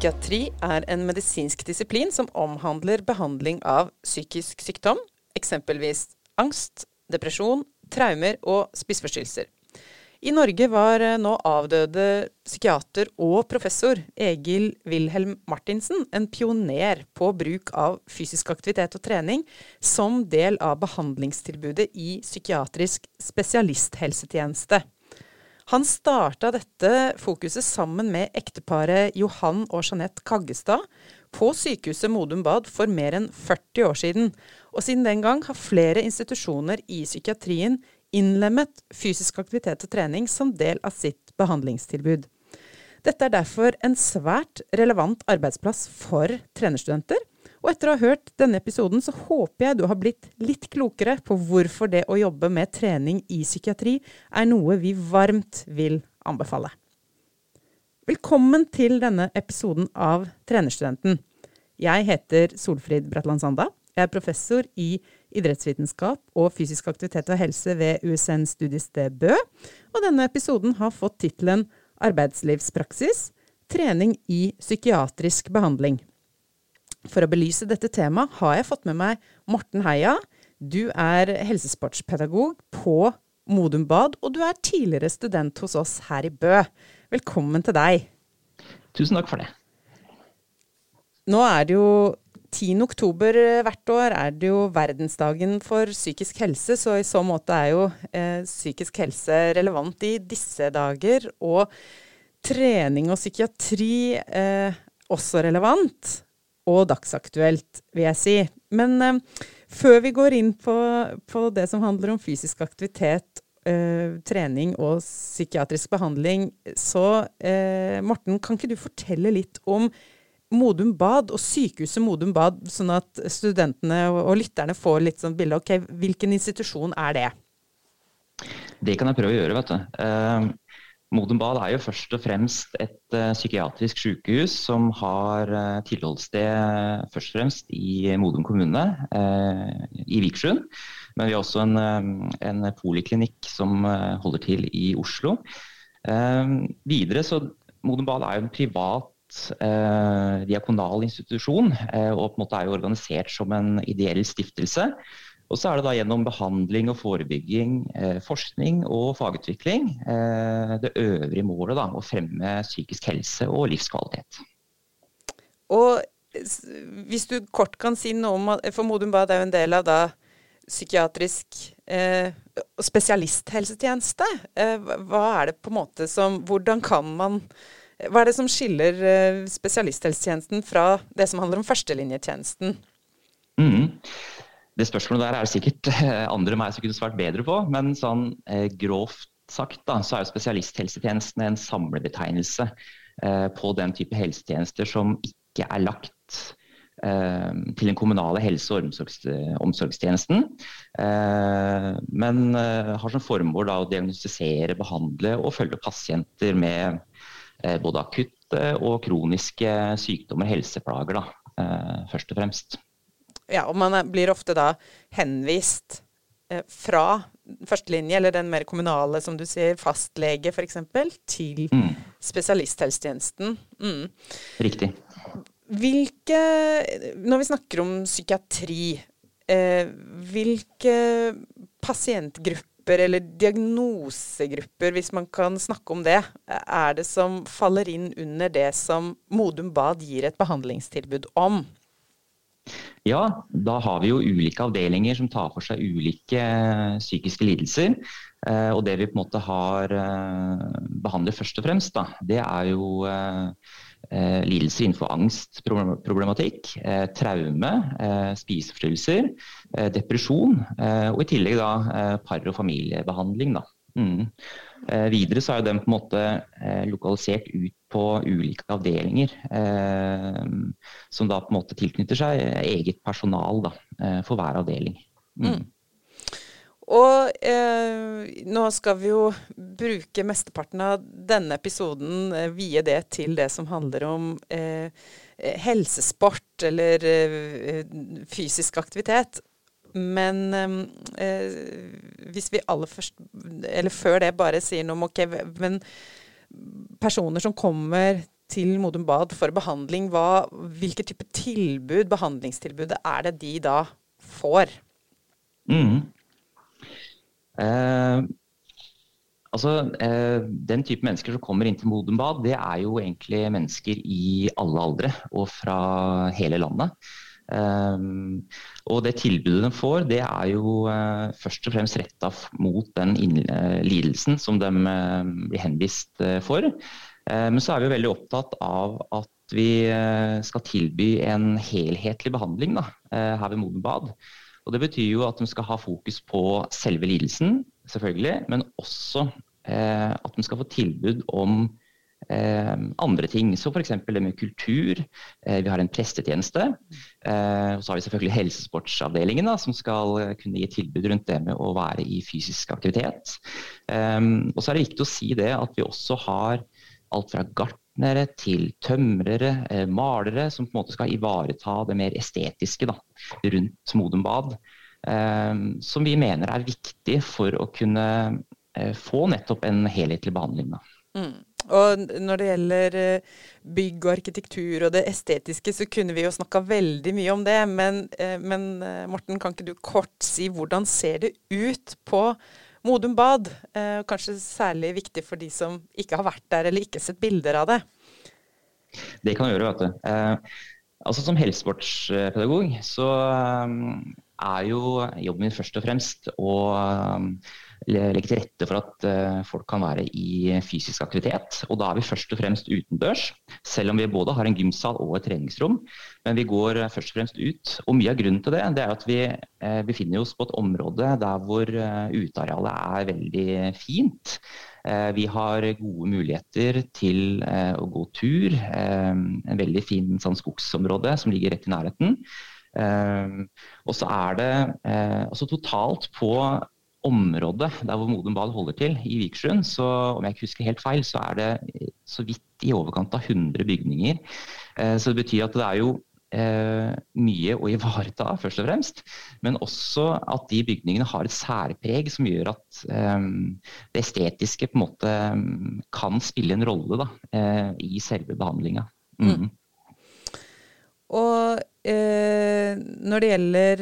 Psykiatri er en medisinsk disiplin som omhandler behandling av psykisk sykdom, eksempelvis angst, depresjon, traumer og spiseforstyrrelser. I Norge var eh, nå avdøde psykiater og professor Egil Wilhelm Martinsen en pioner på bruk av fysisk aktivitet og trening som del av behandlingstilbudet i psykiatrisk spesialisthelsetjeneste. Han starta dette fokuset sammen med ekteparet Johan og Jeanette Kaggestad på sykehuset Modum Bad for mer enn 40 år siden. Og siden den gang har flere institusjoner i psykiatrien innlemmet fysisk aktivitet og trening som del av sitt behandlingstilbud. Dette er derfor en svært relevant arbeidsplass for trenerstudenter. Og etter å ha hørt denne episoden, så håper jeg du har blitt litt klokere på hvorfor det å jobbe med trening i psykiatri er noe vi varmt vil anbefale. Velkommen til denne episoden av Trenerstudenten. Jeg heter Solfrid Bratland Sanda. Jeg er professor i idrettsvitenskap og fysisk aktivitet og helse ved USN studiested Bø. Og denne episoden har fått tittelen Arbeidslivspraksis trening i psykiatrisk behandling. For å belyse dette temaet har jeg fått med meg Morten Heia. Du er helsesportspedagog på Modum Bad, og du er tidligere student hos oss her i Bø. Velkommen til deg. Tusen takk for det. Nå er det jo 10. oktober hvert år er det jo verdensdagen for psykisk helse, så i så måte er jo eh, psykisk helse relevant i disse dager. Og trening og psykiatri eh, også relevant, og dagsaktuelt, vil jeg si. Men eh, før vi går inn på, på, det som handler om fysisk aktivitet, eh, trening og psykiatrisk behandling, så eh, Morten, kan ikke du fortelle litt om Modum Bad og sykehuset Modum Bad, sånn at studentene og lytterne får litt sånn bilde. Ok, hvilken institusjon er det? Det kan jeg prøve å gjøre, vet du. Modum Bad er jo først og fremst et uh, psykiatrisk sykehus som har uh, tilholdssted først og fremst i Modum kommune, i Vikersund. Men vi har også en, en poliklinikk som holder til i Oslo. videre så Modum Bad er jo en privat eh, diakonal institusjon, eh, og på en måte er jo organisert som en ideell stiftelse. Og så er det da gjennom behandling og forebygging, eh, forskning og fagutvikling eh, det øvrige målet da, å fremme psykisk helse og livskvalitet. Og hvis du kort kan si noe om For Modum Bad er jo en del av da psykiatrisk eh, spesialisthelsetjeneste. Eh, hva er det på en måte som Hvordan kan man hva er det som skiller spesialisthelsetjenesten fra det som handler om førstelinjetjenesten? Mm. Det spørsmålet der er det sikkert andre enn meg som kunne svart bedre på. Men sånn eh, grovt sagt da, så er spesialisthelsetjenesten en samlebetegnelse eh, på den type helsetjenester som ikke er lagt eh, til den kommunale helse- og omsorgstjenesten. Men har som formål å diagnostisere, behandle og følge pasienter med både akutte og kroniske sykdommer, helseplager, da, først og fremst. Ja, og man blir ofte da henvist eh, fra førstelinje, eller den mer kommunale, som du sier, fastlege f.eks., til mm. spesialisthelsetjenesten. Mm. Riktig. Hvilke Når vi snakker om psykiatri, eh, hvilke pasientgrupper eller diagnosegrupper, hvis man kan snakke om det, er det som faller inn under det som Modum Bad gir et behandlingstilbud om? Ja, da har vi jo ulike avdelinger som tar for seg ulike eh, psykiske lidelser. Eh, og det vi på en måte har behandler behandlet først og fremst, da, det er jo eh, lidelser innenfor angstproblematikk, eh, traume, eh, spiseforstyrrelser, eh, depresjon og i tillegg da par- og familiebehandling. Da. Mm. videre så er den på en måte lokalisert ut på ulike avdelinger, som da på en måte tilknytter seg eget personal da, for hver avdeling. Mm. Mm. Og eh, nå skal vi jo bruke mesteparten av denne episoden, eh, vie det til det som handler om eh, helsesport eller eh, fysisk aktivitet. Men eh, hvis vi aller først, eller før det, bare sier noe om ok, men personer som kommer til Modum Bad for behandling, hva, hvilke type tilbud, behandlingstilbud er det de da får? Mm. Eh, altså, eh, Den type mennesker som kommer inn til Modum Bad, det er jo egentlig mennesker i alle aldre og fra hele landet. Um, og det tilbudet de får, det er jo uh, først og fremst retta mot den uh, lidelsen som de uh, blir henvist for. men så er vi veldig opptatt av at vi skal tilby en helhetlig behandling da, her ved Modenbad. Bad. Og det betyr jo at de skal ha fokus på selve lidelsen, selvfølgelig, men også at de skal få tilbud om Eh, andre ting, så f.eks. det med kultur. Eh, vi har en prestetjeneste. Eh, og så har vi selvfølgelig helsesportsavdelingen da, som skal kunne gi tilbud rundt det med å være i fysisk aktivitet. og så er det viktig å si det at vi også har alt fra gartnere til tømrere, malere, som på en måte skal ivareta det mer estetiske da, rundt Modum Bad. som vi mener er viktig for å kunne få nettopp en helhetlig behandling. Da. Mm. Og når det gjelder eh, bygg og arkitektur og det estetiske, så kunne vi jo snakka veldig mye om det. Men, eh, men, eh, Morten, kan ikke du kort si hvordan ser det ut på Modum Bad? Kanskje særlig viktig for de som ikke har vært der eller ikke sett bilder av det. Det kan du gjøre, vet du. Eh, altså Som helsesportspedagog så er jo jobben min først og fremst å legge til rette for at uh, folk kan være i fysisk aktivitet. Og da er vi først og fremst utendørs, selv om vi både har en gymsal og et treningsrom. Men vi går uh, først og fremst ut. Og mye av grunnen til det, det er at vi uh, befinner oss på et område der hvor utearealet er veldig fint. Vi har gode muligheter til å gå tur. En veldig fin sånn, skogsområde som ligger rett i nærheten. Og så er det altså totalt på området der hvor Modum Bad holder til, i Vikersund, så om jeg ikke husker helt feil, så er det så vidt i overkant av 100 bygninger. Eh, så det betyr at det er jo eh, mye å ivareta, først og fremst. Men også at de bygningene har et særpreg som gjør at eh, det estetiske på en måte kan spille en rolle da, i selve behandlinga. Mm. Mm. Og eh, når det gjelder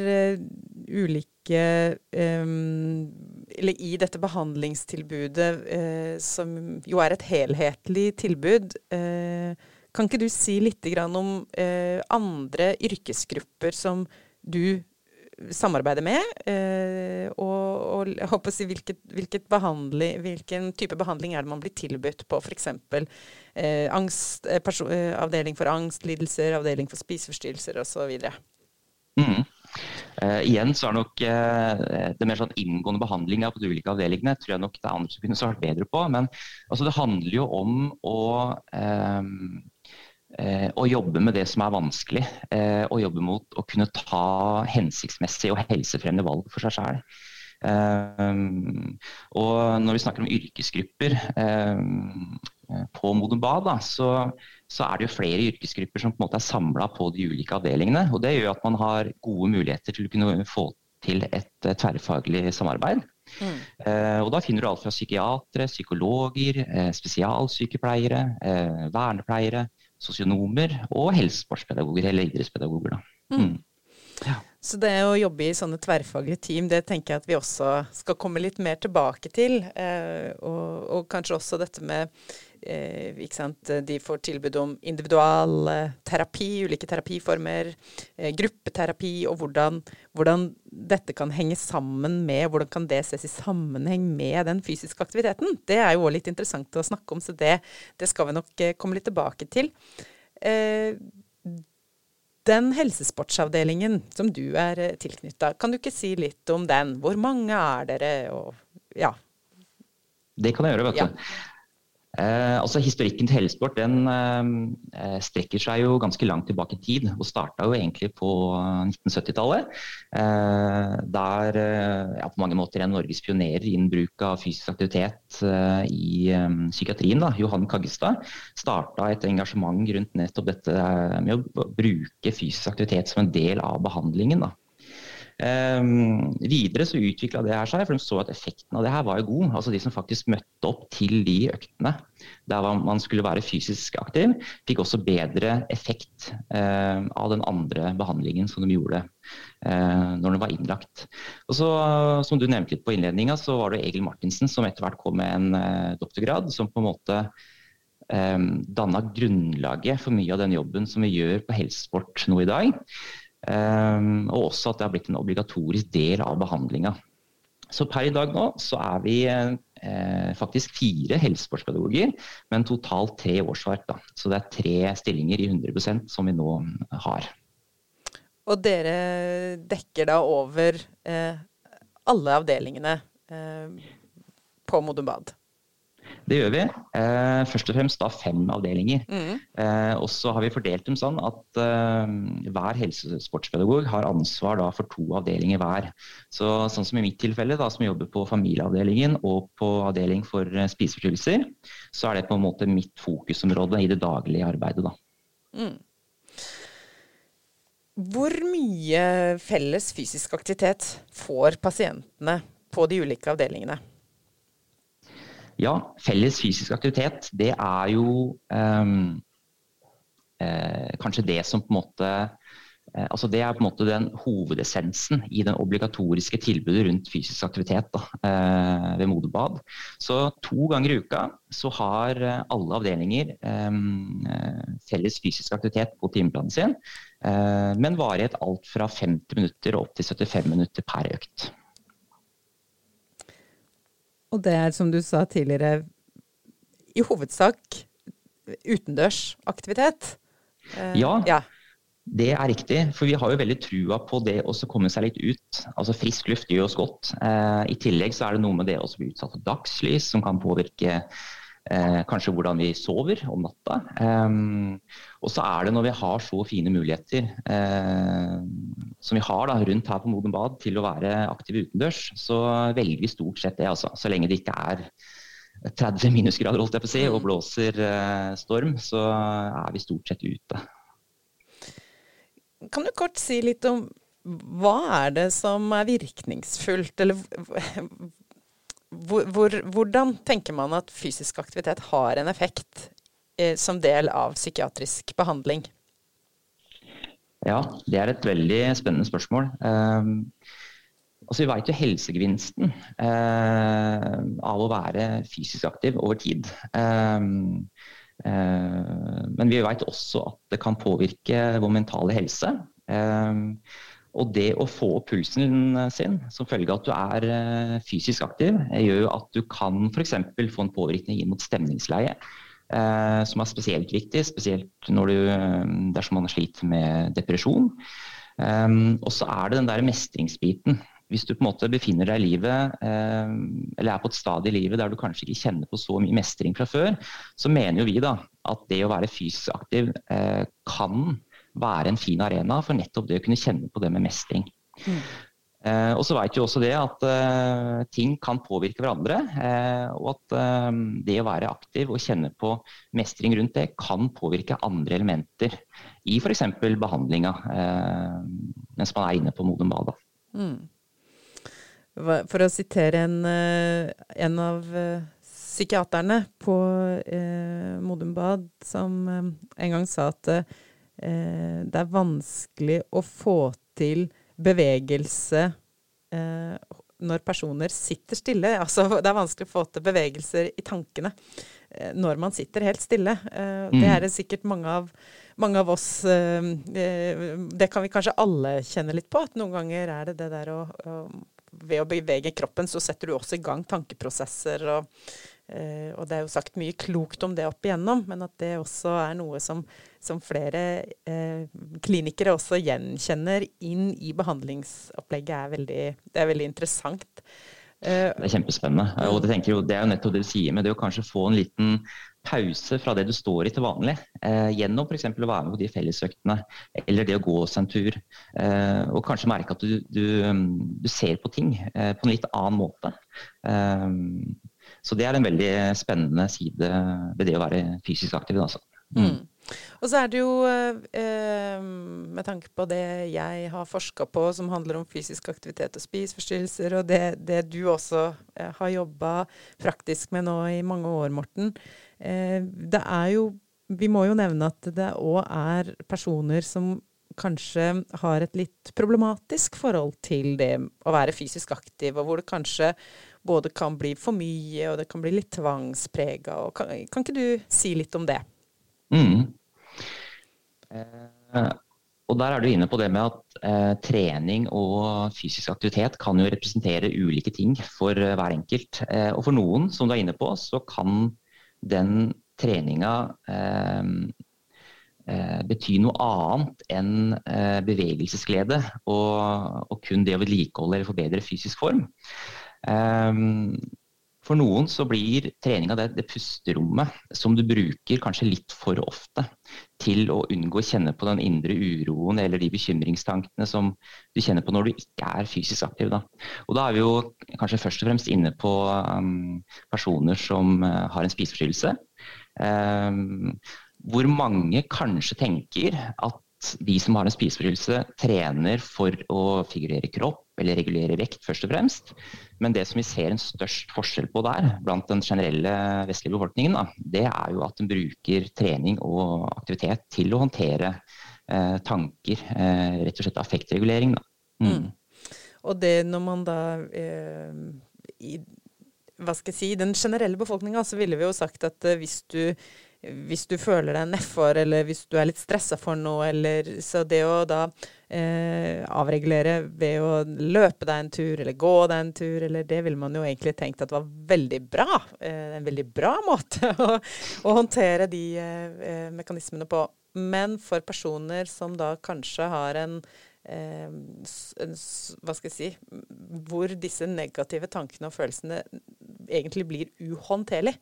ulike um, Eller i dette behandlingstilbudet, uh, som jo er et helhetlig tilbud. Uh, kan ikke du si litt om uh, andre yrkesgrupper som du samarbeider med? og, og si, hvilket, hvilket hvilken type behandling er det man blir tilbudt på f.eks. Eh, avdeling for angstlidelser, avdeling for spiseforstyrrelser osv. Mm. Uh, igjen så er nok uh, det mer sånn inngående behandlinga på de ulike avdelingene tror jeg nok det er andre som kunne svart bedre på. Men altså, det handler jo om å, uh, å jobbe med det som er vanskelig. og jobbe mot å kunne ta hensiktsmessige og helsefremmende valg for seg sjøl. og når vi snakker om yrkesgrupper på Modum Bad, da, så så er det jo flere yrkesgrupper som på en måte er samla på de ulike avdelingene. og Det gjør at man har gode muligheter til å kunne få til et uh, tverrfaglig samarbeid. Mm. Uh, og Da finner du alt fra psykiatere, psykologer, uh, spesialsykepleiere, vernepleiere, sosionomer og helsesportspedagoger eller idrettspedagoger. Mm. Mm. Ja. Så det å jobbe i sånne tverrfaglige team, det tenker jeg at vi også skal komme litt mer tilbake til. og, og kanskje også dette med Eh, De får tilbud om individual terapi, ulike terapiformer, eh, gruppeterapi, og hvordan, hvordan, dette kan henge sammen med Hvordan kan det ses i sammenheng med den fysiske aktiviteten? Det er jo òg litt interessant å snakke om, så det, det skal vi nok eh, komme litt tilbake til. Den helsesportsavdelingen som du er tilknytta, kan du ikke si litt om den? Hvor mange er dere? Og, ja. Det kan jeg gjøre, vet du. Ja. Eh, altså Historikken til hellesport den eh, strekker seg jo ganske langt tilbake i tid. og Starta jo egentlig på 1970-tallet. Eh, der eh, ja, på mange måter en Norges pionerer innen bruk av fysisk aktivitet eh, i eh, psykiatrien, da, Johan Kaggestad, starta et engasjement rundt nettopp dette med å bruke fysisk aktivitet som en del av behandlingen. da. Um, videre så utvikla det her seg, for de så at effekten av det her var jo god. Altså De som faktisk møtte opp til de øktene der man skulle være fysisk aktiv, fikk også bedre effekt uh, av den andre behandlingen som de gjorde uh, når de var innlagt. Og så, Som du nevnte litt på innledninga, så var det Egil Martinsen som etter hvert kom med en uh, doktorgrad som på en måte um, danna grunnlaget for mye av den jobben som vi gjør på helsesport nå i dag. Um, og også at det har blitt en obligatorisk del av behandlinga. Så per i dag nå så er vi eh, faktisk fire helsesportspedagoger, men totalt tre årsverk. Da. Så det er tre stillinger i 100% som vi nå har. Og dere dekker da over eh, alle avdelingene eh, på Modum Bad? Det gjør vi. Eh, først og fremst da fem avdelinger. Mm. Eh, og så har vi fordelt dem sånn at eh, hver helsesportspedagog har ansvar da, for to avdelinger hver. Så, sånn som i mitt tilfelle, da, som jobber på familieavdelingen og på avdeling for eh, spiseforstyrrelser, så er det på en måte mitt fokusområde i det daglige arbeidet. Da. Mm. Hvor mye felles fysisk aktivitet får pasientene på de ulike avdelingene? Ja, felles fysisk aktivitet, det er jo um, eh, kanskje det som på en måte eh, altså Det er på en måte den hovedessensen i den obligatoriske tilbudet rundt fysisk aktivitet da, eh, ved Modebad. Så to ganger i uka så har eh, alle avdelinger eh, felles fysisk aktivitet på timeplanen sin, eh, men varighet alt fra 50 minutter opp til 75 minutter per økt. Og det er, som du sa tidligere, i hovedsak utendørs aktivitet? Uh, ja, ja, det er riktig. For vi har jo veldig trua på det å komme seg litt ut. Altså Frisk luft gjør oss godt. Eh, I tillegg så er det noe med det å bli utsatt for dagslys, som kan påvirke Eh, kanskje hvordan vi sover om natta. Eh, og så er det når vi har så fine muligheter eh, som vi har da, rundt her på Modum Bad til å være aktive utendørs, så velger vi stort sett det. Altså. Så lenge det ikke er 30 minusgrader holdt jeg på å si, og mm. blåser eh, storm, så er vi stort sett ute. Kan du kort si litt om hva er det som er virkningsfullt, eller hvor, hvor, hvordan tenker man at fysisk aktivitet har en effekt eh, som del av psykiatrisk behandling? Ja, det er et veldig spennende spørsmål. Eh, altså Vi vet jo helsegevinsten eh, av å være fysisk aktiv over tid. Um, uh, men vi vet også at det kan påvirke vår mentale helse. Um, og det å få opp pulsen sin som følge av at du er eh, fysisk aktiv, gjør jo at du kan f.eks. få en påvirkning inn mot stemningsleie. Eh, som er spesielt viktig, spesielt når du, eh, dersom man sliter med depresjon. Eh, og så er det den der mestringsbiten. Hvis du på en måte befinner deg i livet, eh, eller er på et stadium i livet der du kanskje ikke kjenner på så mye mestring fra før, så mener jo vi da at det å være fysisk aktiv eh, kan være en fin arena for nettopp det å kunne kjenne på det med mestring. Mm. Eh, og så vet vi også det at eh, ting kan påvirke hverandre. Eh, og at eh, det å være aktiv og kjenne på mestring rundt det kan påvirke andre elementer i f.eks. behandlinga eh, mens man er inne på Modum Bad. Mm. For å sitere en, eh, en av psykiaterne på Modum Bad som en gang sa at eh, det er vanskelig å få til bevegelse eh, når personer sitter stille. Altså, det er vanskelig å få til bevegelser i tankene eh, når man sitter helt stille. Eh, mm. Det er det sikkert mange av, mange av oss eh, eh, Det kan vi kanskje alle kjenne litt på. At noen ganger er det det der å, å Ved å bevege kroppen, så setter du også i gang tankeprosesser og Uh, og det er jo sagt mye klokt om det opp igjennom, men at det også er noe som, som flere uh, klinikere også gjenkjenner inn i behandlingsopplegget, er veldig, det er veldig interessant. Uh, det er kjempespennende. og det, jo, det, er jo nettopp det du sier med det å kanskje få en liten pause fra det du står i til vanlig, gjennom f.eks. å være med på de fellesøktene, eller det å gå seg en tur. og kanskje merke at du, du, du ser på ting på en litt annen måte. Uh, så det er en veldig spennende side ved det å være fysisk aktiv. Altså. Mm. Og så er det jo, eh, med tanke på det jeg har forska på som handler om fysisk aktivitet og spiseforstyrrelser, og det, det, du også eh, har jobba praktisk med nå i mange år, Morten. Eh, det er jo Vi må jo nevne at det òg er personer som kanskje har et litt problematisk forhold til det å være fysisk aktiv, og hvor det kanskje både kan bli for mye, og det kan bli litt tvangsprega. Kan, kan ikke du si litt om det? Mm. Eh, og der er du inne på det med at eh, trening og fysisk aktivitet kan jo representere ulike ting for eh, hver enkelt. Eh, og for noen, som du er inne på, så kan den treninga eh, bety noe annet enn bevegelsesglede og, og, kun det å vedlikeholde eller forbedre fysisk form. Um, for noen så blir treninga det, det pusterommet som du bruker kanskje litt for ofte til å unngå å kjenne på den indre uroen eller de bekymringstankene som du kjenner på når du ikke er fysisk aktiv. Da. Og da er vi jo kanskje først og fremst inne på um, personer som uh, har en spiseforstyrrelse. Um, hvor mange kanskje tenker at de som har en spiseforstyrrelse, trener for å figurere kropp eller regulere vekt, først og fremst. Men det som vi ser en størst forskjell på der, blant den generelle vestlige befolkningen, da, det er jo at den bruker trening og aktivitet til å håndtere eh, tanker. Eh, rett og slett affektregulering. Da. Mm. Mm. Og det når man da eh, i, Hva skal jeg si Den generelle befolkninga, så ville vi jo sagt at eh, hvis du hvis du føler deg nedfor, eller hvis du er litt stressa for noe, eller Så det å da eh, avregulere ved å løpe deg en tur, eller gå deg en tur, eller det ville man jo egentlig tenkt at var veldig bra. Eh, en veldig bra måte å, å håndtere de eh, mekanismene på. Men for personer som da kanskje har en eh, hva skal jeg si Hvor disse negative tankene og følelsene egentlig blir uhåndterlig,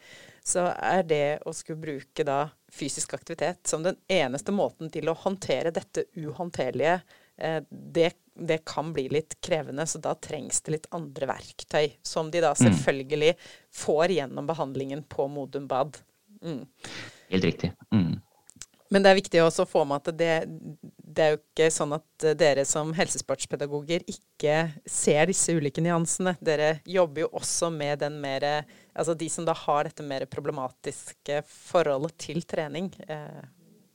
så er det å skulle bruke da fysisk aktivitet som den eneste måten til å håndtere dette uhåndterlige, eh, det, det, kan bli litt krevende. Så da trengs det litt andre verktøy, som de da mm. selvfølgelig får gjennom behandlingen på Modum Bad. Mm. Helt riktig. Mm. Men det er viktig også å få med at det, det, er jo ikke sånn at dere som helsesportspedagoger ikke ser disse ulike nyansene. Dere jobber jo også med den mer Altså de som da har dette mer problematiske forholdet til trening, eh,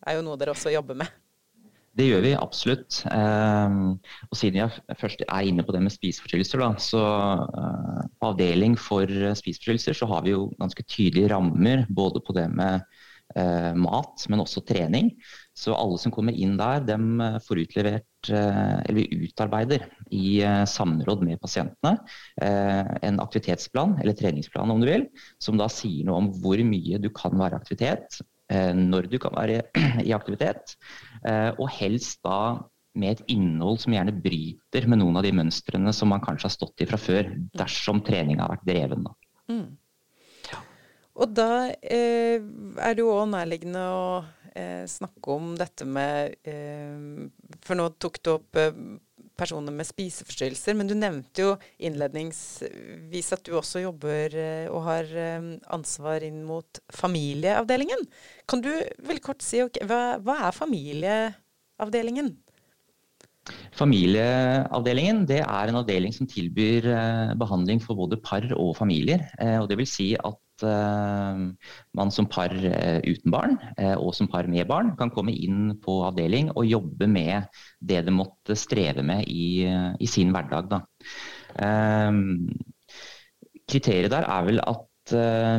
er jo noe dere også jobber med. Det gjør vi absolutt. Eh, og siden jeg først er inne på det med spiseforstyrrelser, så eh, på avdeling for spiseforstyrrelser så har vi jo ganske tydelige rammer både på det med eh, mat, men også trening. Så alle som kommer inn der, dem eh, får utlevert, eh, eller utarbeider i eh, samråd med pasientene eh, en aktivitetsplan, eller treningsplan om du vil, som da sier noe om hvor mye du kan være i aktivitet, eh, når du kan være i aktivitet, og helst da med et innhold som gjerne bryter med noen av de mønstrene som man kanskje har stått i fra før, dersom treninga har vært dreven. Da. Mm. Og da eh, er det jo òg nærliggende å eh, snakke om dette med eh, For nå tok du opp eh, personer med spiseforstyrrelser, men du nevnte jo innledningsvis at du også jobber eh, og har eh, ansvar inn mot familieavdelingen. Kan du veldig kort si okay, hva, hva er familieavdelingen? Familieavdelingen det er en avdeling som tilbyr behandling for både par og familier. og det vil si at Eh, man som par eh, uten barn eh, og som par med barn kan komme inn på avdeling og jobbe med det de måtte streve med i, i sin hverdag. Da. Kriteriet der er vel at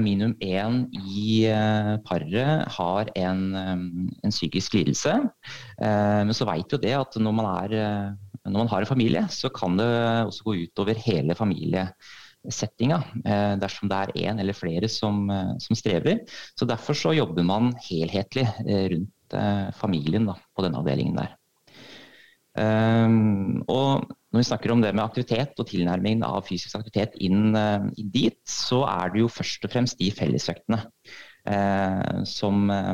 minimum én i paret har en, en psykisk lidelse. Men så veit jo det at når man, er, når man har en familie, så kan det også gå utover hele familien settinga, eh, dersom det er én eller flere som, eh, som, strever. Så Derfor så jobber man helhetlig eh, rundt familien da, på denne avdelingen der. Um, og når vi snakker om det med aktivitet og tilnærmingen av fysisk aktivitet inn, dit, så er det jo først og fremst de fellesøktene Eh, som eh,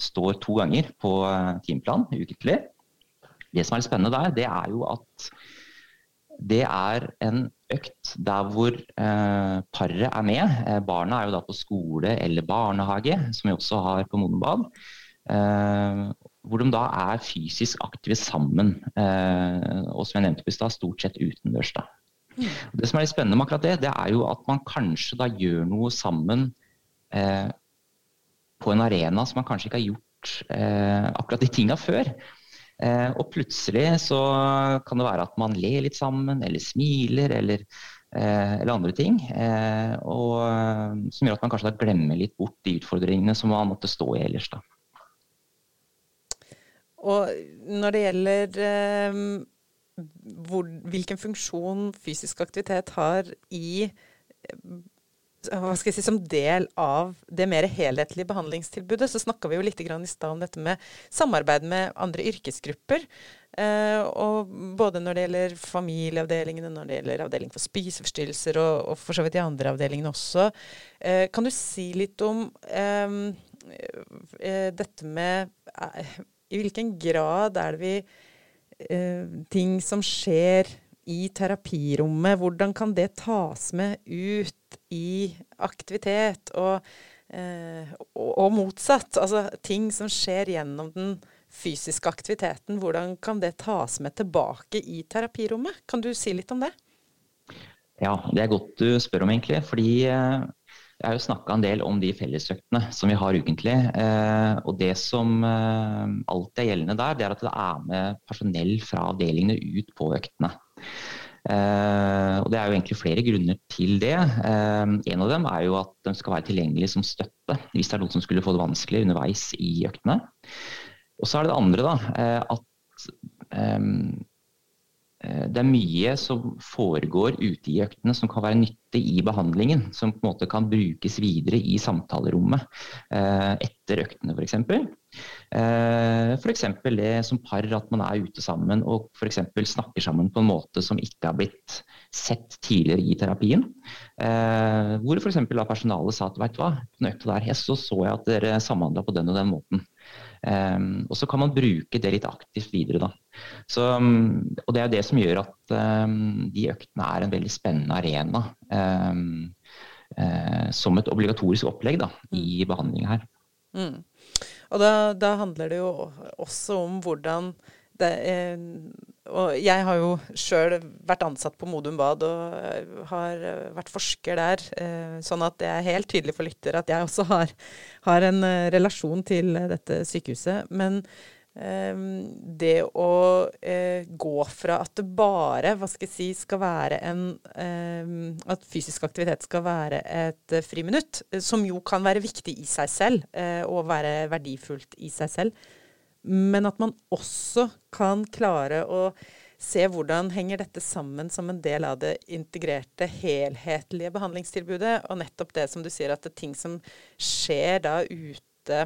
står to ganger på timeplan ukentlig. Det som er litt spennende der, det er jo at det er en økt der hvor eh, paret er med. Eh, barna er jo da på skole eller barnehage, som vi også har på Modenbad. Eh, hvor de da er fysisk aktive sammen. og som jeg nevnte i stad, stort sett utendørs. da. Mm. Det som er litt spennende med akkurat det, det er jo at man kanskje da gjør noe sammen eh, på en arena som man kanskje ikke har gjort eh, akkurat de tinga før. Eh, og plutselig så kan det være at man ler litt sammen, eller smiler, eller, eh, eller andre ting. Eh, og, eh, som gjør at man kanskje da glemmer litt bort de utfordringene som man måtte stå i ellers. da. Og når det gjelder hvor, hvilken funksjon fysisk aktivitet har i hva skal jeg si, som del av det mer helhetlige behandlingstilbudet, så snakka vi jo litt i stad om dette med samarbeid med andre yrkesgrupper. Eh, og både når det gjelder familieavdelingene, når det gjelder avdeling for spiseforstyrrelser, og, og, for så vidt de andre avdelingene også. Eh, kan du si litt om um, eh dette med eh, I hvilken grad er det vi Eh, ting som skjer i terapirommet, hvordan kan det tas med ut i aktivitet? Og, eh, og, og, motsatt. Altså ting som skjer gjennom den fysiske aktiviteten, hvordan kan det tas med tilbake i terapirommet? Kan du si litt om det? Ja, det er godt du spør om, egentlig. Fordi eh, jeg har jo snakka en del om de fellesøktene som vi har ukentlig. Eh, og det som eh, alltid er gjeldende der, det er at det er med personell fra avdelingene ut på øktene. Eh, og Det er jo egentlig flere grunner til det. Eh, en av dem er jo at de skal være tilgjengelige som støtte hvis det er noen som skulle få det vanskelig underveis i øktene. Og så er det det andre, da, eh, at det er mye som foregår ute i øktene som kan være nyttig i behandlingen. Som på en måte kan brukes videre i samtalerommet eh, etter øktene f.eks. F.eks. Eh, det som par at man er ute sammen og for snakker sammen på en måte som ikke har blitt sett tidligere i terapien. Hvor f.eks. personalet sa at vet du hva, den økta der så, så jeg at dere samhandla på den og den måten. Um, og så kan man bruke det litt aktivt videre. Da. Så, um, og det er det som gjør at um, de øktene er en veldig spennende arena uh, som et obligatorisk opplegg da, i mm. behandlinga her. Mm. Og da, da, handler det jo også om hvordan det, eh, og jeg har jo sjøl vært ansatt på Modum Bad og eh, har eh, vært forsker der. Eh, sånn at det er helt tydelig for lytter at jeg også har, har en relasjon til dette sykehuset. Men det å gå fra at det bare hva skal jeg si, skal være en At fysisk aktivitet skal være et friminutt, som jo kan være viktig i seg selv og være verdifullt i seg selv men at man også kan klare å se hvordan henger dette sammen som en del av det integrerte, helhetlige behandlingstilbudet. Og nettopp det som du sier, at det er ting som skjer da ute,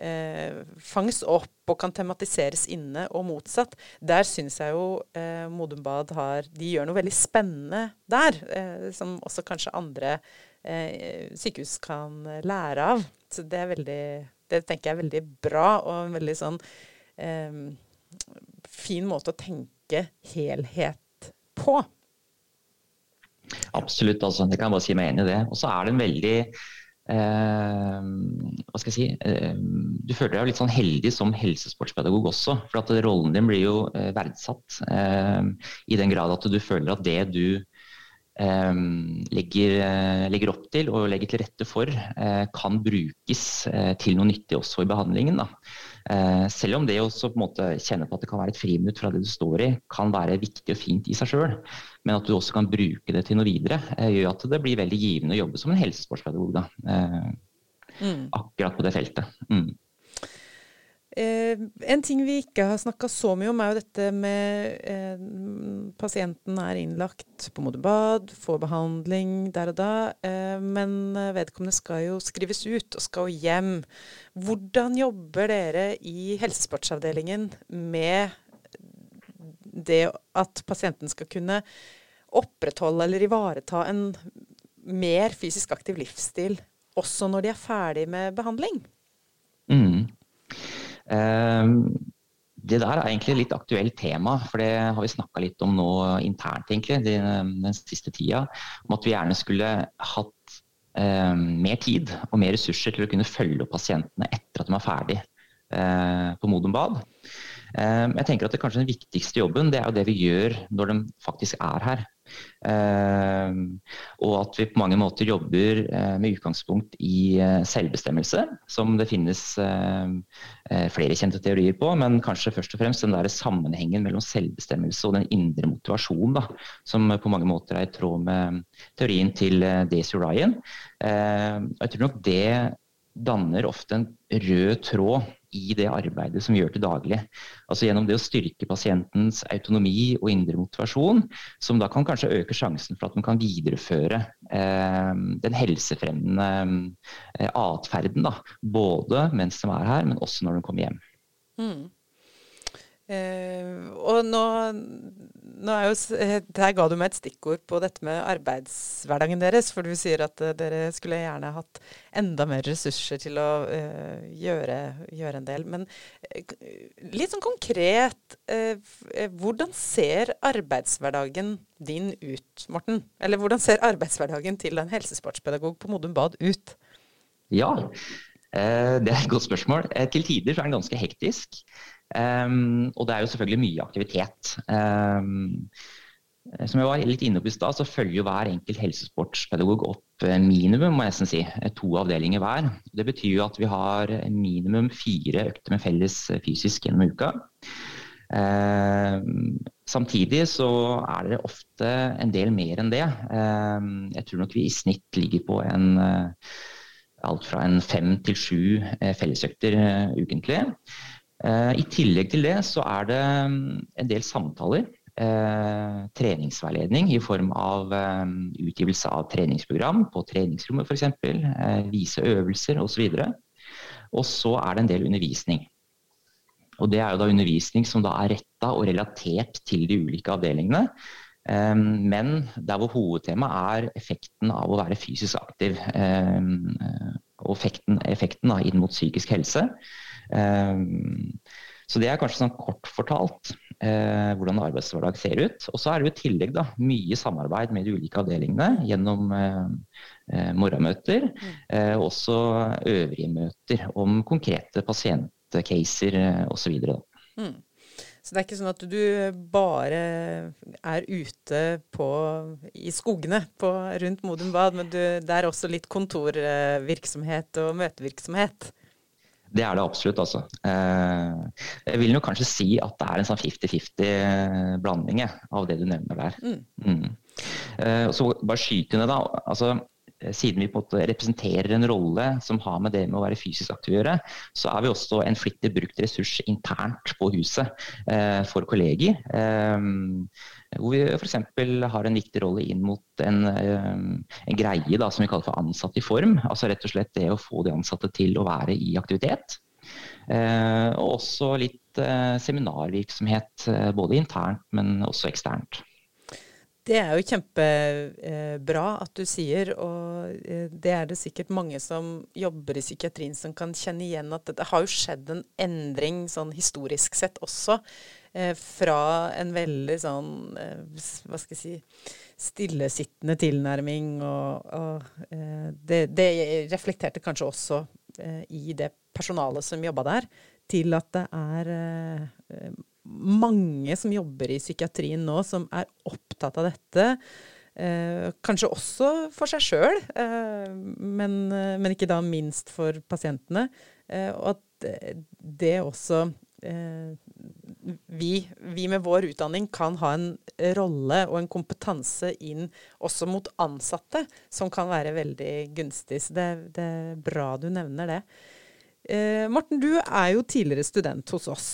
eh, fanges opp og kan tematiseres inne, og motsatt. Der syns jeg jo eh, Modum Bad har De gjør noe veldig spennende der, eh, som også kanskje andre eh, sykehus kan lære av. Så det er veldig det tenker jeg er veldig bra, og en veldig sånn eh, fin måte å tenke helhet på. Absolutt, altså. Det kan jeg bare si meg enig i det. Og så er det en veldig eh, hva skal jeg si eh, Du føler deg litt sånn heldig som helsesportspedagog også. For at rollen din blir jo eh, verdsatt i den grad at du føler at det du legger, eh, legger, opp til og legger til rette for, eh, kan brukes eh, til noe nyttig også i behandlingen. Da. Selv om det å kjenne på at det kan være et friminutt fra det du står i, kan være viktig og fint i seg sjøl, men at du også kan bruke det til noe videre, gjør at det blir veldig givende å jobbe som en helsesportspedagog. Da. Mm. Akkurat på det feltet. Mm. Eh, en ting vi ikke har snakka så mye om, er jo dette med eh, Pasienten er innlagt på Modebad, får behandling der og da, eh, men vedkommende skal jo skrives ut og skal hjem. Hvordan jobber dere i helsesportsavdelingen med det at pasienten skal kunne opprettholde eller ivareta en mer fysisk aktiv livsstil også når de er ferdig med behandling? Mm. Ehm, det der er egentlig et litt aktuelt tema, for det har vi snakka litt om nå internt egentlig, den, siste tida. Om at vi gjerne skulle hatt eh, mer tid og mer ressurser til å kunne følge opp pasientene etter at de er ferdig på Modum Bad. Jeg tenker at det kanskje den viktigste jobben det er jo det vi gjør når de faktisk er her. Uh, og at vi på mange måter jobber uh, med utgangspunkt i uh, selvbestemmelse, som det finnes flere kjente teorier på, men kanskje først og fremst den der sammenhengen mellom selvbestemmelse og den indre motivasjonen, da, som på mange måter er i tråd med teorien til Daisy Ryan. jeg tror nok det danner ofte en rød tråd i det arbeidet som vi gjør til daglig. Altså Gjennom det å styrke pasientens autonomi og indre motivasjon, som da kan kanskje øke sjansen for at man kan videreføre eh, den helsefremmende eh, atferden. Både mens de er her, men også når de kommer hjem. Mm. Eh, og nå, nå, jo eh, Der ga du meg et stikkord på dette med arbeidshverdagen deres. For du sier at uh, dere skulle gjerne hatt enda mer ressurser til å uh, gjøre, gjøre, en del. Men uh, litt sånn konkret, hvordan ser arbeidshverdagen din ut, Morten? Eller hvordan ser arbeidshverdagen til en helsesportspedagog på Modum Bad ut? Ja, det er et godt spørsmål. Til tider så er den ganske hektisk. Um, og det er jo selvfølgelig mye aktivitet. Um, som jeg var litt inne på i stad, så følger jo hver enkelt helsesportspedagog opp eh, minimum må jeg nesten si, eh, to avdelinger hver. Det betyr jo at vi har minimum fire økter med felles eh, fysisk gjennom uka. Eh, samtidig så er det ofte en del mer enn det. Eh, jeg tror nok vi i snitt ligger på en alt fra en fem til sju fellesøkter ukentlig. Eh, I tillegg til det så er det mm, en del samtaler. Eh, treningsveiledning i form av eh, utgivelse av treningsprogram på treningsrommet f.eks. Eh, vise øvelser osv. Og så er det en del undervisning. Og Det er jo da undervisning som da er retta og relatert til de ulike avdelingene. Men der hvor hovedtemaet er effekten av å være fysisk aktiv. Og effekten, effekten da, inn mot psykisk helse. Ehm, så det er kanskje sånn kort fortalt eh, hvordan arbeidshverdag ser ut. Og så er det jo i tillegg da, mye samarbeid med de ulike avdelingene gjennom eh, eh morgenmøter. Mm. Eh, også øvrige møter om konkrete pasientcaser osv. Mm. Så det er ikke sånn at du bare er ute på, i skogene på, rundt Modum Bad, men du, det er også litt kontorvirksomhet og møtevirksomhet? Det er det absolutt, altså. Eh, jeg vil jo kanskje si at det er en sånn 50-50 blanding av det du nevner der. Mm. Mm. Eh, så bare skyte ned, da. Altså, siden vi på en måte representerer en rolle som har med det med å være fysisk aktiv å gjøre, så er vi også en flittig brukt ressurs internt på huset eh, for kolleger. hvor vi f.eks. har en viktig rolle inn mot en, en greie da, som vi kaller for ansatt i form. Altså rett og slett det å få de ansatte til å være i aktivitet. Eh, og også litt eh, seminarvirksomhet, eh, både internt, men også eksternt. Det er jo kjempebra at du sier, og det er det sikkert mange som jobber i psykiatrien som kan kjenne igjen at det har jo skjedd en endring sånn historisk sett også. Fra en veldig sånn, hva skal jeg si, stillesittende tilnærming, og, og det, det, reflekterte kanskje også i det personalet som jobba der, til at det er eh, mange som jobber i psykiatrien nå, som er opptatt av dette. Eh, kanskje også for seg sjøl, eh, men, eh, men, ikke da minst for pasientene. Eh, og at det også eh, vi, vi, med vår utdanning kan ha en rolle og en kompetanse inn også mot ansatte som kan være veldig gunstig. Så det, det er bra du nevner det. Eh, Morten, du er jo tidligere student hos oss.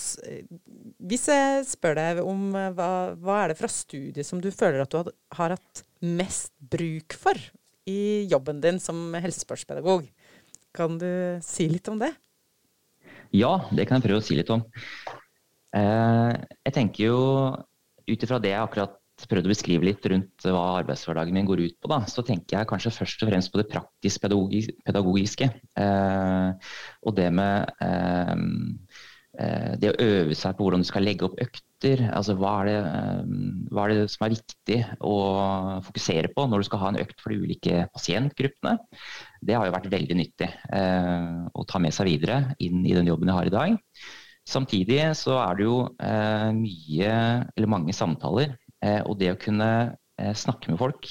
Hvis jeg spør deg om eh, hva, hva er det fra studiet som du føler at du har, hatt mest bruk for i jobben din som helsesportspedagog, kan du si litt om det? Ja, det kan jeg prøve å si litt om. Eh, jeg tenker jo ut ifra det jeg akkurat prøvd å beskrive litt rundt hva arbeidshverdagen min går ut på, da, så tenker jeg kanskje først og fremst på det praktisk pedagogiske. Eh, og det med eh, det å øve seg på hvordan du skal legge opp økter. altså hva er, det, hva er, det, som er viktig å fokusere på når du skal ha en økt for de ulike pasientgruppene. Det har jo vært veldig nyttig å ta med seg videre inn i den jobben jeg har i dag. Samtidig så er det jo mye, eller mange samtaler. Og det å kunne snakke med folk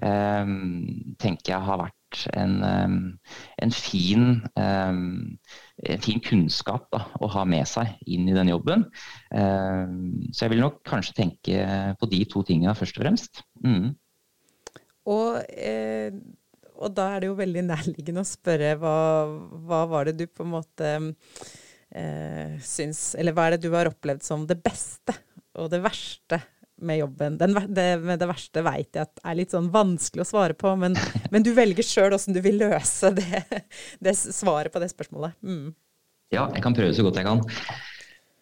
tenker jeg har vært en, en fin, en fin kunnskap da, å ha med seg inn i den jobben. Så jeg vil nok kanskje tenke på de to tingene først og fremst. Mm. Og, eh, og, da er det jo veldig nærliggende å spørre hva, hva var det du på en måte eh, syns Eller hva er det du har opplevd som det beste og det verste med jobben. Den, det, det verste veit jeg at er litt sånn vanskelig å svare på, men, men du velger sjøl åssen du vil løse det, det, svaret på det spørsmålet. Mm. Ja, jeg kan prøve så godt jeg kan.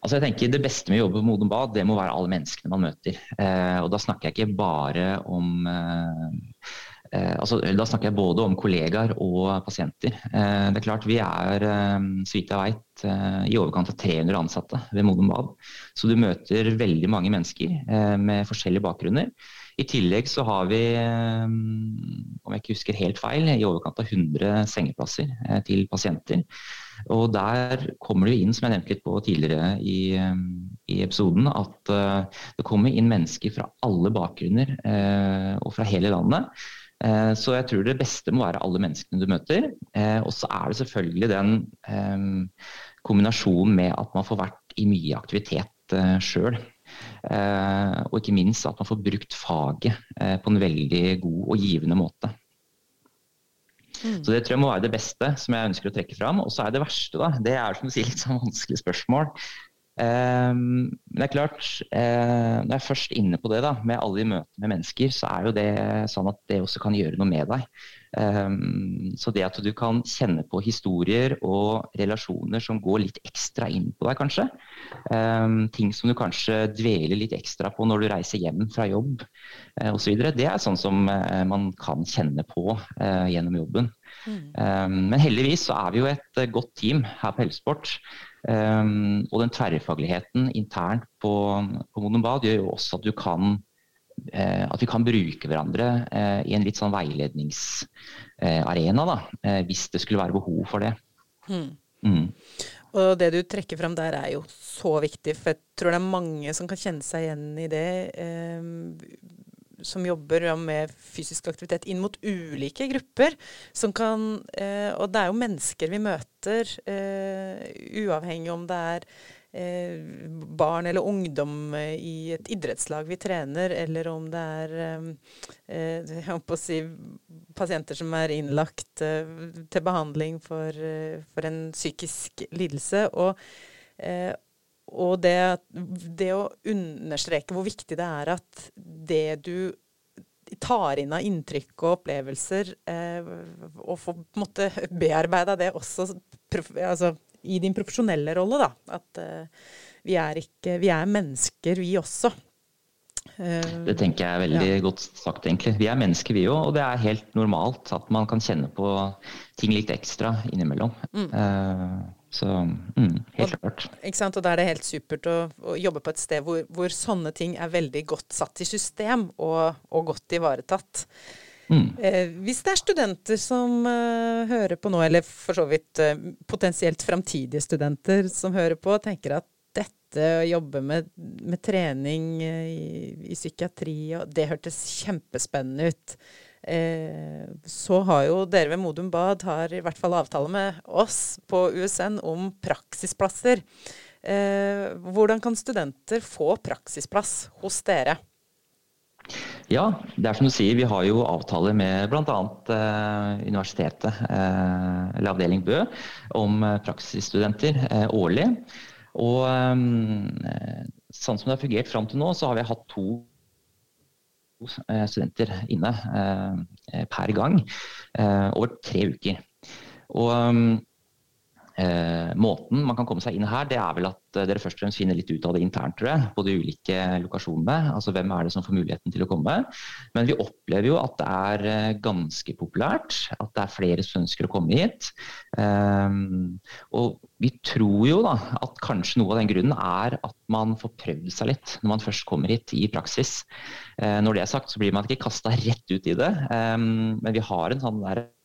Altså jeg tenker Det beste med å jobbe på Modum Bad, det må være alle menneskene man møter. Eh, og Da snakker jeg ikke bare om Eh, altså, da snakker jeg både om kollegaer og pasienter. Eh, det er klart Vi er, eh, så vidt jeg vet, i overkant av 300 ansatte ved Modum Bad. Så du møter veldig mange mennesker med forskjellige bakgrunner. I tillegg så har vi, om jeg ikke husker helt feil, i overkant av 100 sengeplasser til pasienter. Og der kommer det inn, som jeg nevnte litt på tidligere i, i episoden, at det kommer inn mennesker fra alle bakgrunner og fra hele landet. Eh, så jeg tror det beste må være alle menneskene du møter. Eh, og så er det selvfølgelig den eh, kombinasjonen med at man får vært i mye aktivitet sjøl. Og ikke minst at man får brukt faget på en veldig god og givende måte. Mm. Så Det tror jeg må være det beste som jeg ønsker å trekke fram. Og så er det verste, da. Det er som du sier, litt sånn vanskelig spørsmål. Um, men det er klart, uh, når jeg er først inne på det, da, med alle de møtene med mennesker, så er jo det sånn at det også kan gjøre noe med deg. Um, så det at du kan kjenne på historier og relasjoner som går litt ekstra inn på deg, kanskje. Um, ting som du kanskje dveler litt ekstra på når du reiser hjem fra jobb uh, osv. Det er sånn som uh, man kan kjenne på gjennom jobben. Mm. men heldigvis så er vi jo et godt team her på Helsesport. Um, og den tverrfagligheten internt på, på Monobad gjør jo også at du kan uh, at vi kan bruke hverandre uh, i en litt sånn veiledningsarena, uh, hvis det skulle være behov for det. Mm. Mm. Og det du trekker fram der er jo så viktig, for jeg tror det er mange som kan kjenne seg igjen i det. Som jobber med fysisk aktivitet inn mot ulike grupper. Som kan, eh, og det er jo mennesker vi møter, eh, uavhengig om det er eh, barn eller ungdom i et idrettslag vi trener, eller om det er si, pasienter som er innlagt til behandling for, for, en psykisk lidelse. og og det, det, å understreke hvor viktig det er at det du tar inn av inntrykk og opplevelser, eh, og får på en måte bearbeida det også altså, i din profesjonelle rolle, da. At eh, vi, er ikke, vi er mennesker, vi også. Eh, det tenker jeg er veldig ja. godt sagt, egentlig. Vi er mennesker, vi òg. Og det er helt normalt at man kan kjenne på ting litt ekstra innimellom. Mm. Så mm, helt og, klart. Ikke sant? Og da er det helt supert å, å jobbe på et sted hvor, hvor, sånne ting er veldig godt satt i system og, og godt ivaretatt. Mm. Eh, hvis det er studenter som eh, hører på nå, eller for så vidt eh, potensielt framtidige studenter som hører på, tenker at dette å jobbe med, med trening uh, i, i, psykiatri, og det hørtes kjempespennende ut. Eh, så har jo dere ved Modum Bad har i hvert fall avtale med oss på USN om praksisplasser. Eh, hvordan kan studenter få praksisplass hos dere? Ja, det er som du sier, vi har jo avtale med bl.a. Eh, universitetet, eh, eller avdeling Bø, om eh, praksisstudenter eh, årlig. Og eh, sånn som det har fungert fram til nå, så har vi hatt to studenter inne eh, per gang eh, over tre uker. Og Eh, måten man kan komme seg inn her, det er vel at eh, dere først og fremst finner litt ut av det internt, tror jeg, på de ulike lokasjonene. Altså hvem er det som får muligheten til å komme. Men vi opplever jo at det er eh, ganske populært. At det er flere som ønsker å komme hit. Eh, og vi tror jo da at kanskje noe av den grunnen er at man får prøvd seg litt når man først kommer hit i praksis. Eh, når det er sagt, så blir man ikke kasta rett ut i det. Um, men vi har en sånn der Eh,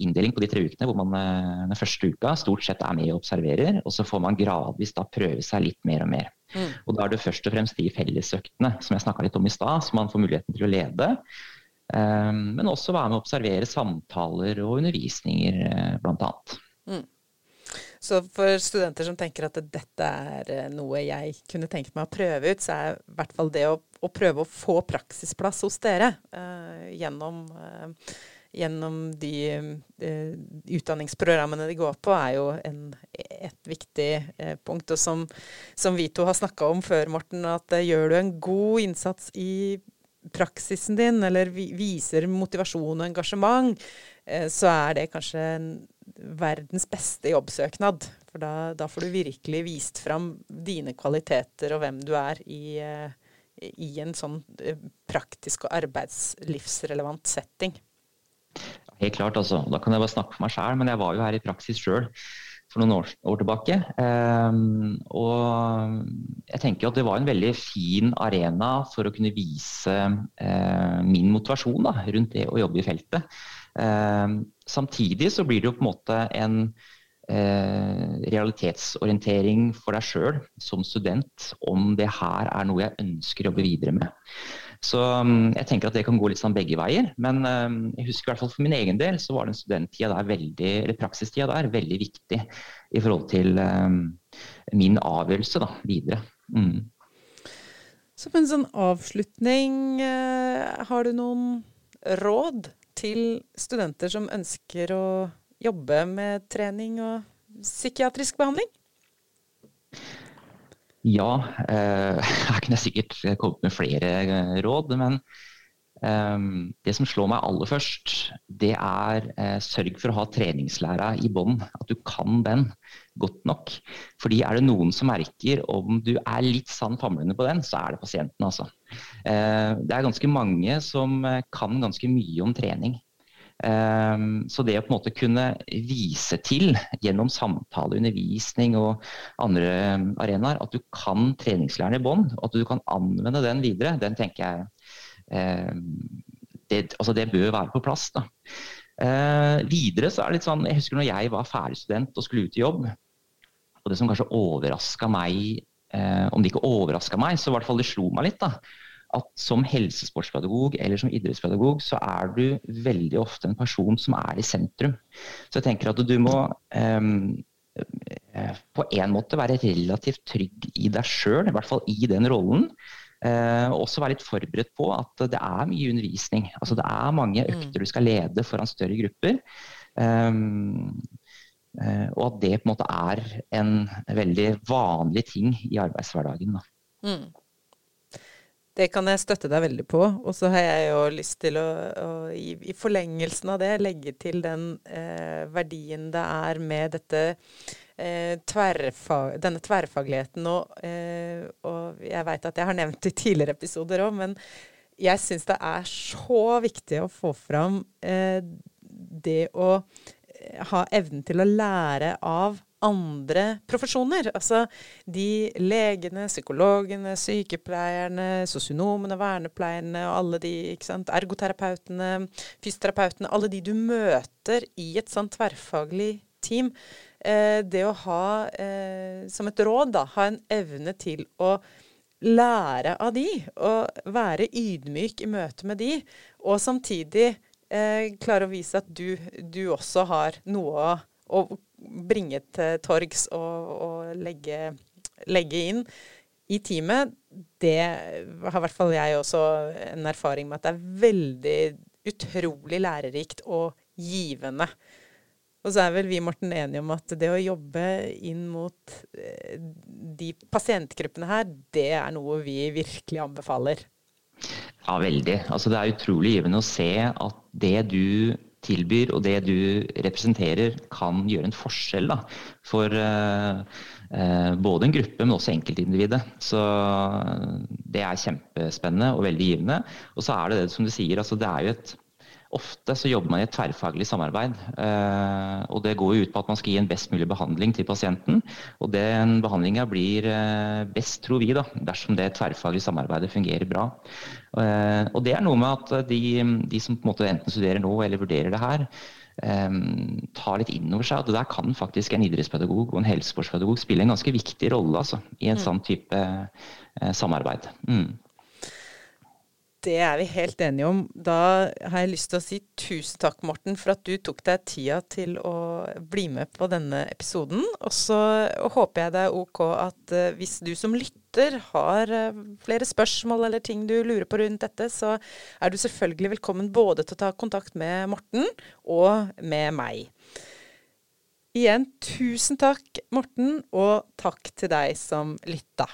inndeling på de tre ukene hvor man eh, den første uka stort sett er med og observerer. Og så får man gradvis da prøve seg litt mer og mer. Mm. Og Da er det først og fremst de fellesøktene som jeg snakka litt om i stad, som man får muligheten til å lede. Um, men også være med å observere samtaler og undervisninger, bl.a. Mm. Så for studenter som tenker at dette er noe jeg kunne tenkt meg å prøve ut, så er i hvert fall det å, å prøve å få praksisplass hos dere uh, gjennom uh, gjennom de de utdanningsprogrammene de går på, er jo en, et viktig eh, punkt. Og som, som, vi to har snakka om før, Morten, at eh, gjør du en god innsats i praksisen din, eller vi, viser motivasjon og engasjement, eh, så er det kanskje verdens beste jobbsøknad. For da, da, får du virkelig vist fram dine kvaliteter og hvem du er i, i en sånn praktisk og arbeidslivsrelevant setting. Helt klart, altså. Da kan jeg bare snakke for meg sjøl, men jeg var jo her i praksis sjøl for noen år, år tilbake. Um, og jeg tenker at det var en veldig fin arena for å kunne vise uh, min motivasjon da, rundt det å jobbe i feltet. Um, samtidig så blir det jo på en måte en uh, realitetsorientering for deg sjøl som student om det her er noe jeg ønsker å jobbe videre med. Så um, jeg tenker at det kan gå litt sånn begge veier. Men um, jeg husker i hvert fall for min egen del så var den studenttida der veldig, eller praksistida der veldig viktig i forhold til um, min avgjørelse da, videre. Mm. På en sånn avslutning, uh, har du noen råd til studenter som ønsker å jobbe med trening og psykiatrisk behandling? Ja, eh, her kunne sikkert kommet med flere eh, råd. Men eh, det som slår meg aller først, det er eh, sørg for å ha treningslæra i bånn. At du kan den godt nok. Fordi er det noen som merker om du er litt sann famlende på den, så er det pasienten, altså. Det er ganske mange som kan ganske mye om trening. Ehm, så det å på en måte kunne vise til gjennom samtale, undervisning og andre arenaer at du kan treningslæren i bånn, og at du kan anvende den videre, den tenker jeg ehm, det, altså det bør være på plass. Da. Videre så er det litt sånn Jeg husker når jeg var ferdig student og skulle ut i jobb. Og det som kanskje overraska meg, om det ikke overraska meg, så i hvert fall det slo meg litt, da, at som helsesportspedagog eller som idrettspedagog, så er du veldig ofte en person som er i sentrum. Så jeg tenker at du må um, på en måte være relativt trygg i deg sjøl, i hvert fall i den rollen. Uh, også være litt forberedt på at det er mye undervisning. Altså Det er mange mm. økter du skal lede foran større grupper. Um, uh, og at det på en måte er en veldig vanlig ting i arbeidshverdagen. Mm. Det kan jeg støtte deg veldig på. Og så har jeg jo lyst til å, å i, i, forlengelsen av det, legge til den eh, verdien det er med dette eh, tverrfag, denne tverrfagligheten. Og, eh, og jeg veit at jeg har nevnt det i tidligere episoder òg, men jeg syns det er så viktig å få fram eh, det å ha evnen til å lære av andre profesjoner. Altså de legene, psykologene, sykepleierne, sosionomene, vernepleierne og alle de, ikke sant, ergoterapeutene, fysioterapeutene, alle de du møter i et sånn tverrfaglig team. Eh, det å ha, eh, som et råd, da, ha en evne til å lære av de, og være ydmyk i møte med de, og samtidig eh, klare å vise at du, du også har noe å, å bringe til torgs og, og legge, legge, inn i teamet, det har i hvert fall jeg også en erfaring med at det er veldig utrolig lærerikt og givende. Og så er vel vi, Morten, enige om at det å jobbe inn mot eh, de pasientgruppene her, det er noe vi virkelig anbefaler. Ja, veldig. Altså, det er utrolig givende å se at det du tilbyr og det du representerer kan gjøre en forskjell da, for uh, både en gruppe, men også enkeltindividet. Så det er kjempespennende og veldig givende. Og så er det det som du sier, altså det er jo et Ofte så jobber man i et tverrfaglig samarbeid. Eh, og Det går jo ut på at man skal gi en best mulig behandling til pasienten. og Den behandlinga blir eh, best, tror vi, da, dersom det tverrfaglige samarbeidet fungerer bra. Eh, og Det er noe med at de, de som på en måte enten studerer nå eller vurderer det her, tar litt inn over seg at der kan faktisk en idrettspedagog og en helsesportspedagog spille en ganske viktig rolle altså, i en mm. sånn type samarbeid. Mm. Det er vi helt enige om. Da har jeg lyst til å si tusen takk, Morten, for at du tok deg tida til å bli med på denne episoden. Og så håper jeg det er ok at uh, hvis du som lytter har uh, flere spørsmål eller ting du lurer på rundt dette, så er du selvfølgelig velkommen både til å ta kontakt med Morten og med meg. Igjen tusen takk, Morten, og takk til deg som lytta.